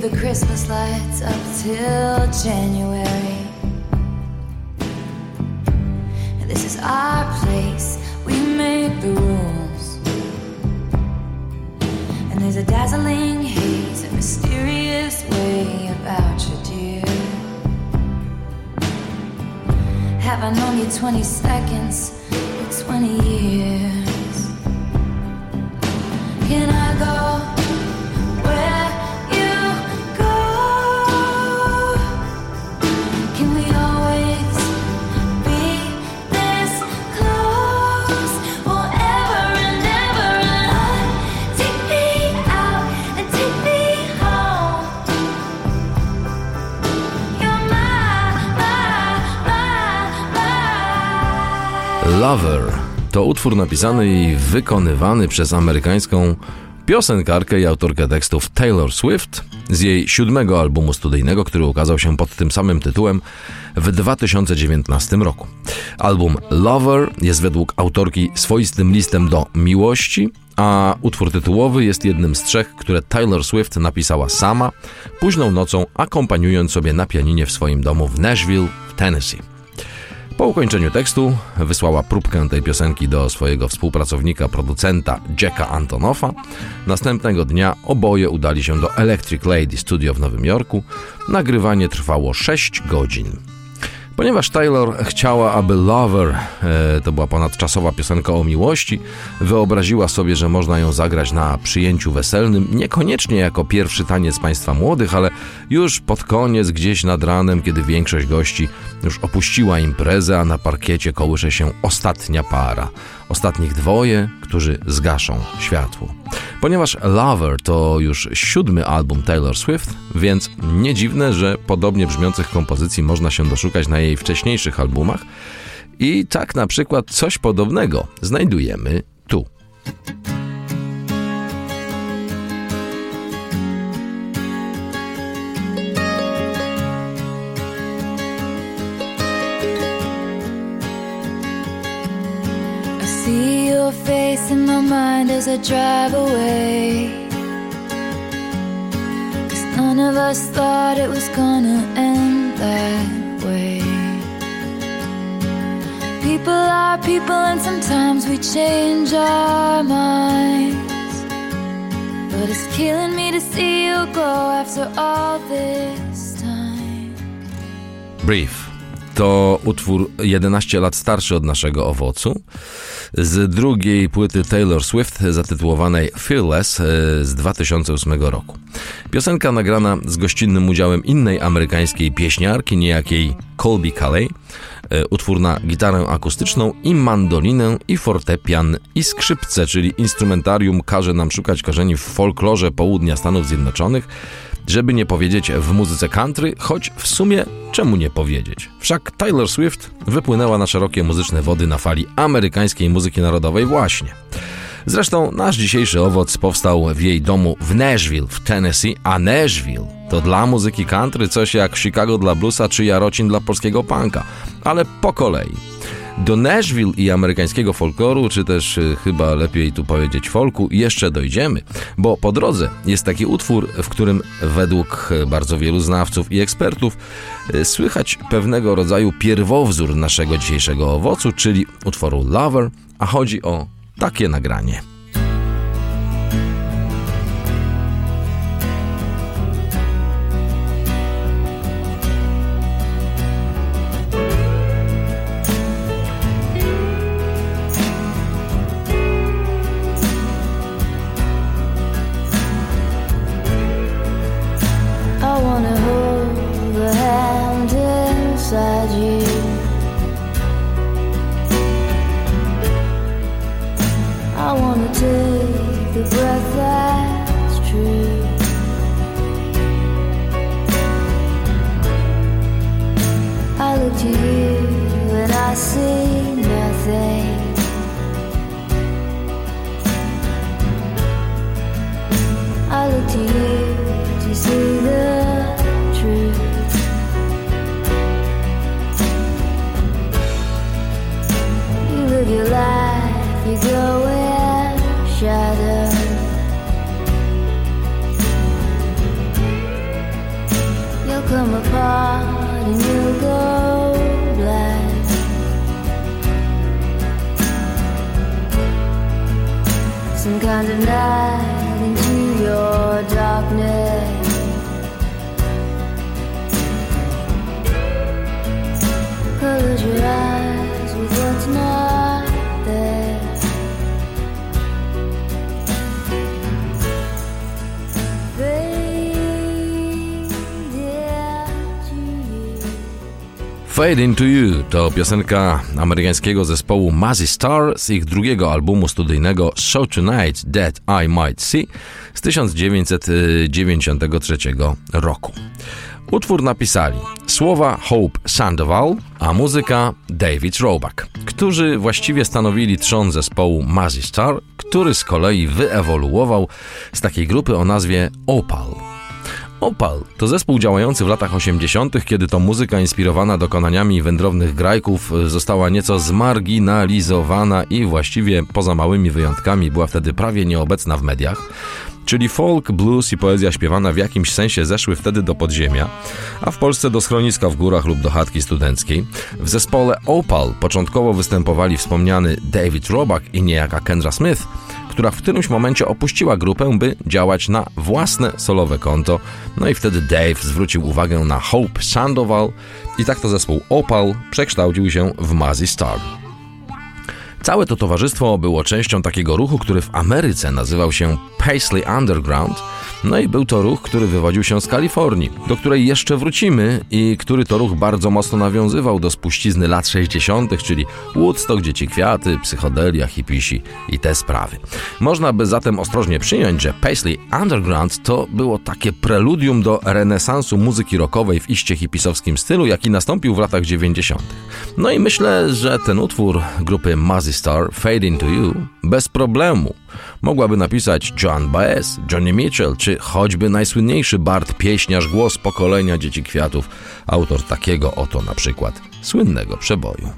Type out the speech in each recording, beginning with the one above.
The Christmas lights up till January. This is our place, we make the rules. And there's a dazzling haze, a mysterious way about you, dear. Have I known you 20 seconds Lover to utwór napisany i wykonywany przez amerykańską piosenkarkę i autorkę tekstów Taylor Swift z jej siódmego albumu studyjnego, który ukazał się pod tym samym tytułem w 2019 roku. Album Lover jest według autorki swoistym listem do miłości, a utwór tytułowy jest jednym z trzech, które Taylor Swift napisała sama, późną nocą akompaniując sobie na pianinie w swoim domu w Nashville w Tennessee. Po ukończeniu tekstu wysłała próbkę tej piosenki do swojego współpracownika, producenta Jacka Antonoffa. Następnego dnia oboje udali się do Electric Lady Studio w Nowym Jorku. Nagrywanie trwało 6 godzin. Ponieważ Taylor chciała, aby Lover, e, to była ponadczasowa piosenka o miłości, wyobraziła sobie, że można ją zagrać na przyjęciu weselnym, niekoniecznie jako pierwszy taniec państwa młodych, ale już pod koniec, gdzieś nad ranem, kiedy większość gości już opuściła imprezę, a na parkiecie kołysze się ostatnia para. Ostatnich dwoje, którzy zgaszą światło. Ponieważ Lover to już siódmy album Taylor Swift, więc nie dziwne, że podobnie brzmiących kompozycji można się doszukać na jej wcześniejszych albumach. I tak na przykład coś podobnego znajdujemy tu. Your face in my mind as I drive away. Cause none of us thought it was gonna end that way. People are people, and sometimes we change our minds. But it's killing me to see you go after all this time. Brief. To utwór 11 lat starszy od naszego owocu. Z drugiej płyty Taylor Swift zatytułowanej Fearless e, z 2008 roku. Piosenka nagrana z gościnnym udziałem innej amerykańskiej pieśniarki, niejakiej Colby Calais. E, Utwór na gitarę akustyczną i mandolinę i fortepian i skrzypce, czyli instrumentarium każe nam szukać korzeni w folklorze południa Stanów Zjednoczonych, żeby nie powiedzieć w muzyce country, choć w sumie czemu nie powiedzieć? Wszak Taylor Swift wypłynęła na szerokie muzyczne wody na fali amerykańskiej muzyki narodowej właśnie. Zresztą nasz dzisiejszy owoc powstał w jej domu w Nashville w Tennessee, a Nashville to dla muzyki country coś jak Chicago dla bluesa czy Jarocin dla polskiego punka, ale po kolei. Do Nashville i amerykańskiego folkloru, czy też y, chyba lepiej tu powiedzieć folku, jeszcze dojdziemy, bo po drodze jest taki utwór, w którym według y, bardzo wielu znawców i ekspertów y, słychać pewnego rodzaju pierwowzór naszego dzisiejszego owocu, czyli utworu Lover, a chodzi o takie nagranie. See Some kind of night Fade Into You to piosenka amerykańskiego zespołu Mazzy Star z ich drugiego albumu studyjnego Show Tonight That I Might See z 1993 roku. Utwór napisali słowa Hope Sandoval, a muzyka David Roback, którzy właściwie stanowili trzon zespołu Mazzy Star, który z kolei wyewoluował z takiej grupy o nazwie Opal. Opal to zespół działający w latach 80., kiedy to muzyka inspirowana dokonaniami wędrownych grajków została nieco zmarginalizowana i właściwie poza małymi wyjątkami była wtedy prawie nieobecna w mediach. Czyli folk, blues i poezja śpiewana w jakimś sensie zeszły wtedy do podziemia, a w Polsce do schroniska w górach lub do chatki studenckiej. W zespole Opal początkowo występowali wspomniany David Roback i niejaka Kendra Smith, która w którymś momencie opuściła grupę, by działać na własne solowe konto. No i wtedy Dave zwrócił uwagę na Hope Sandoval i tak to zespół Opal przekształcił się w Mazzy Star. Całe to towarzystwo było częścią takiego ruchu, który w Ameryce nazywał się Paisley Underground. No i był to ruch, który wywodził się z Kalifornii, do której jeszcze wrócimy i który to ruch bardzo mocno nawiązywał do spuścizny lat 60., czyli Woodstock, Dzieci Kwiaty, psychodelia, hipisi i te sprawy. Można by zatem ostrożnie przyjąć, że Paisley Underground to było takie preludium do renesansu muzyki rockowej w iście hipisowskim stylu, jaki nastąpił w latach 90. No i myślę, że ten utwór grupy Mazzy Star, Fade Into You, bez problemu mogłaby napisać Joan Baez, Johnny Mitchell, czy choćby najsłynniejszy Bart Pieśniarz, głos pokolenia Dzieci Kwiatów, autor takiego oto na przykład słynnego przeboju.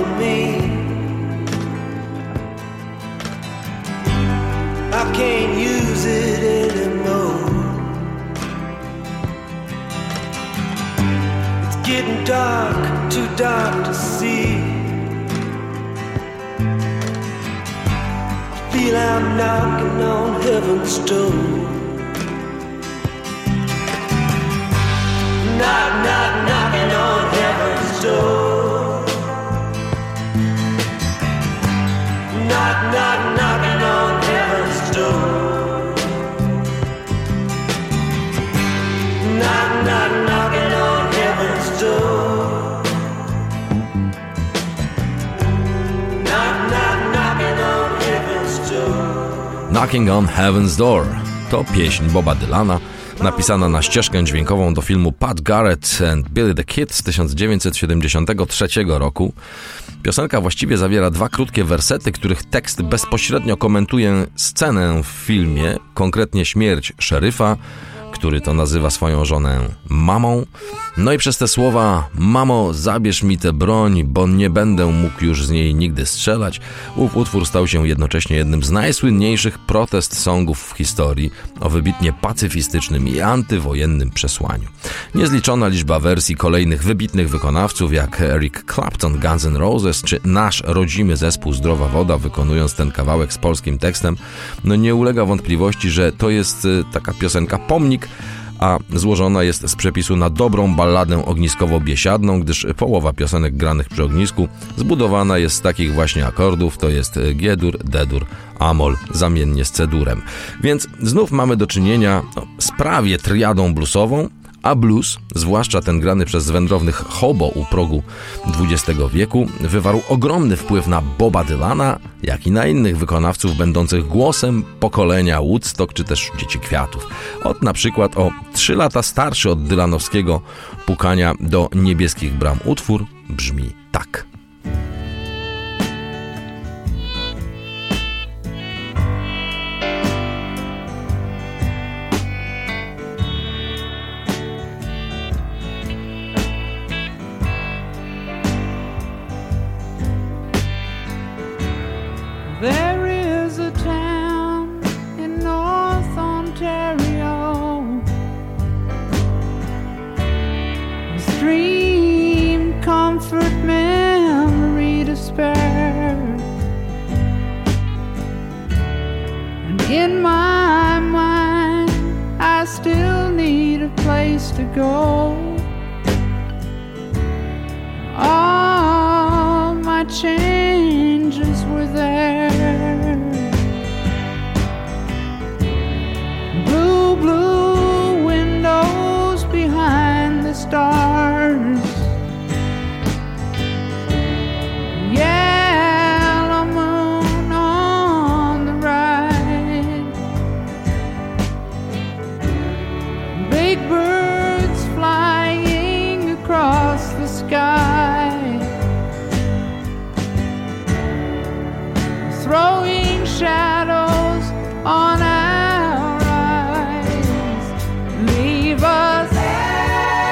Badge me. I can't use it anymore. It's getting dark, too dark to see. Feel I'm knocking on heaven's door. Knock, knock, knocking on heaven's door. Knocking on Heaven's Door. To pieśń Boba Dylana, napisana na ścieżkę dźwiękową do filmu Pat Garrett and Billy the Kid z 1973 roku. Piosenka właściwie zawiera dwa krótkie wersety, których tekst bezpośrednio komentuje scenę w filmie, konkretnie śmierć szeryfa, który to nazywa swoją żonę mamą. No i przez te słowa Mamo, zabierz mi tę broń, bo nie będę mógł już z niej nigdy strzelać, ów utwór stał się jednocześnie jednym z najsłynniejszych protest songów w historii o wybitnie pacyfistycznym i antywojennym przesłaniu. Niezliczona liczba wersji kolejnych wybitnych wykonawców jak Eric Clapton, Guns N' Roses czy nasz rodzimy zespół Zdrowa Woda wykonując ten kawałek z polskim tekstem, no nie ulega wątpliwości, że to jest y, taka piosenka pomnik a złożona jest z przepisu na dobrą balladę ogniskowo-biesiadną, gdyż połowa piosenek granych przy ognisku zbudowana jest z takich właśnie akordów, to jest G-dur, D-dur, Amol, zamiennie z C-durem. Więc znów mamy do czynienia no, z prawie triadą bluesową, a blues, zwłaszcza ten grany przez wędrownych hobo u progu XX wieku, wywarł ogromny wpływ na Boba Dylana, jak i na innych wykonawców będących głosem pokolenia Woodstock czy też Dzieci Kwiatów. Od na przykład o trzy lata starszy od dylanowskiego pukania do niebieskich bram utwór brzmi tak. Throwing shadows on our eyes. Leave us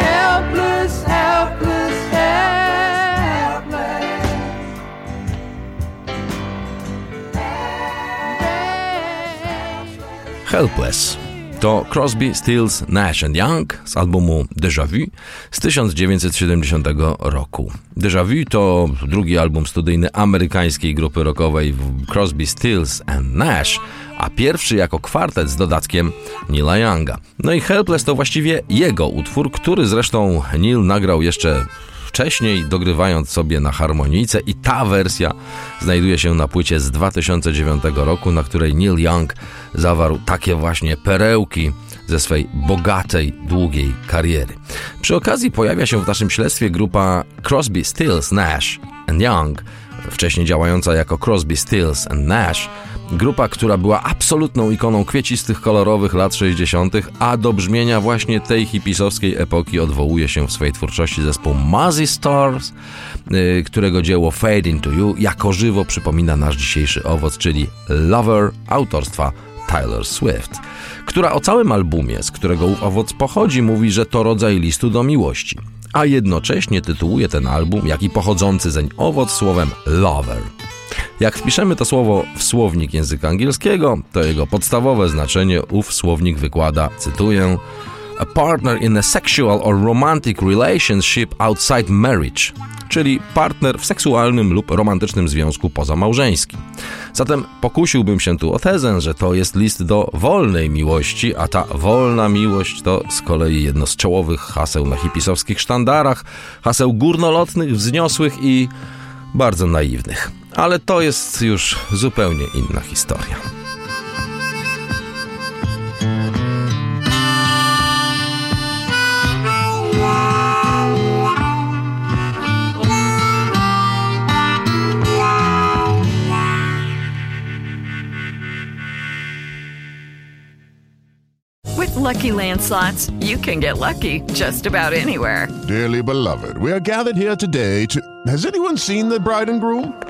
helpless, helpless, helpless. Helpless. To Crosby, Stills, Nash Young z albumu Déjà Vu z 1970 roku. Déjà Vu to drugi album studyjny amerykańskiej grupy rockowej Crosby, Stills and Nash, a pierwszy jako kwartet z dodatkiem Neila Younga. No i Helpless to właściwie jego utwór, który zresztą Neil nagrał jeszcze wcześniej, dogrywając sobie na harmonijce i ta wersja znajduje się na płycie z 2009 roku, na której Neil Young zawarł takie właśnie perełki ze swej bogatej, długiej kariery. Przy okazji pojawia się w naszym śledztwie grupa Crosby, Stills, Nash and Young, wcześniej działająca jako Crosby, Stills and Nash, grupa, która była absolutną ikoną kwiecistych, kolorowych lat 60., a do brzmienia właśnie tej hipisowskiej epoki odwołuje się w swojej twórczości zespół Muzzy Stars, yy, którego dzieło Fade Into You jako żywo przypomina nasz dzisiejszy owoc, czyli Lover autorstwa Tyler Swift, która o całym albumie, z którego owoc pochodzi, mówi, że to rodzaj listu do miłości, a jednocześnie tytułuje ten album, jak i pochodzący zeń owoc słowem lover. Jak wpiszemy to słowo w słownik języka angielskiego, to jego podstawowe znaczenie ów słownik wykłada, cytuję, a partner in a sexual or romantic relationship outside marriage, czyli partner w seksualnym lub romantycznym związku pozamałżeńskim. Zatem pokusiłbym się tu o tezę, że to jest list do wolnej miłości, a ta wolna miłość to z kolei jedno z czołowych haseł na hipisowskich sztandarach, haseł górnolotnych, wzniosłych i bardzo naiwnych. Ale to jest już zupełnie inna historia. With Lucky Land slots, you can get lucky just about anywhere. Dearly beloved, we are gathered here today to. Has anyone seen the bride and groom?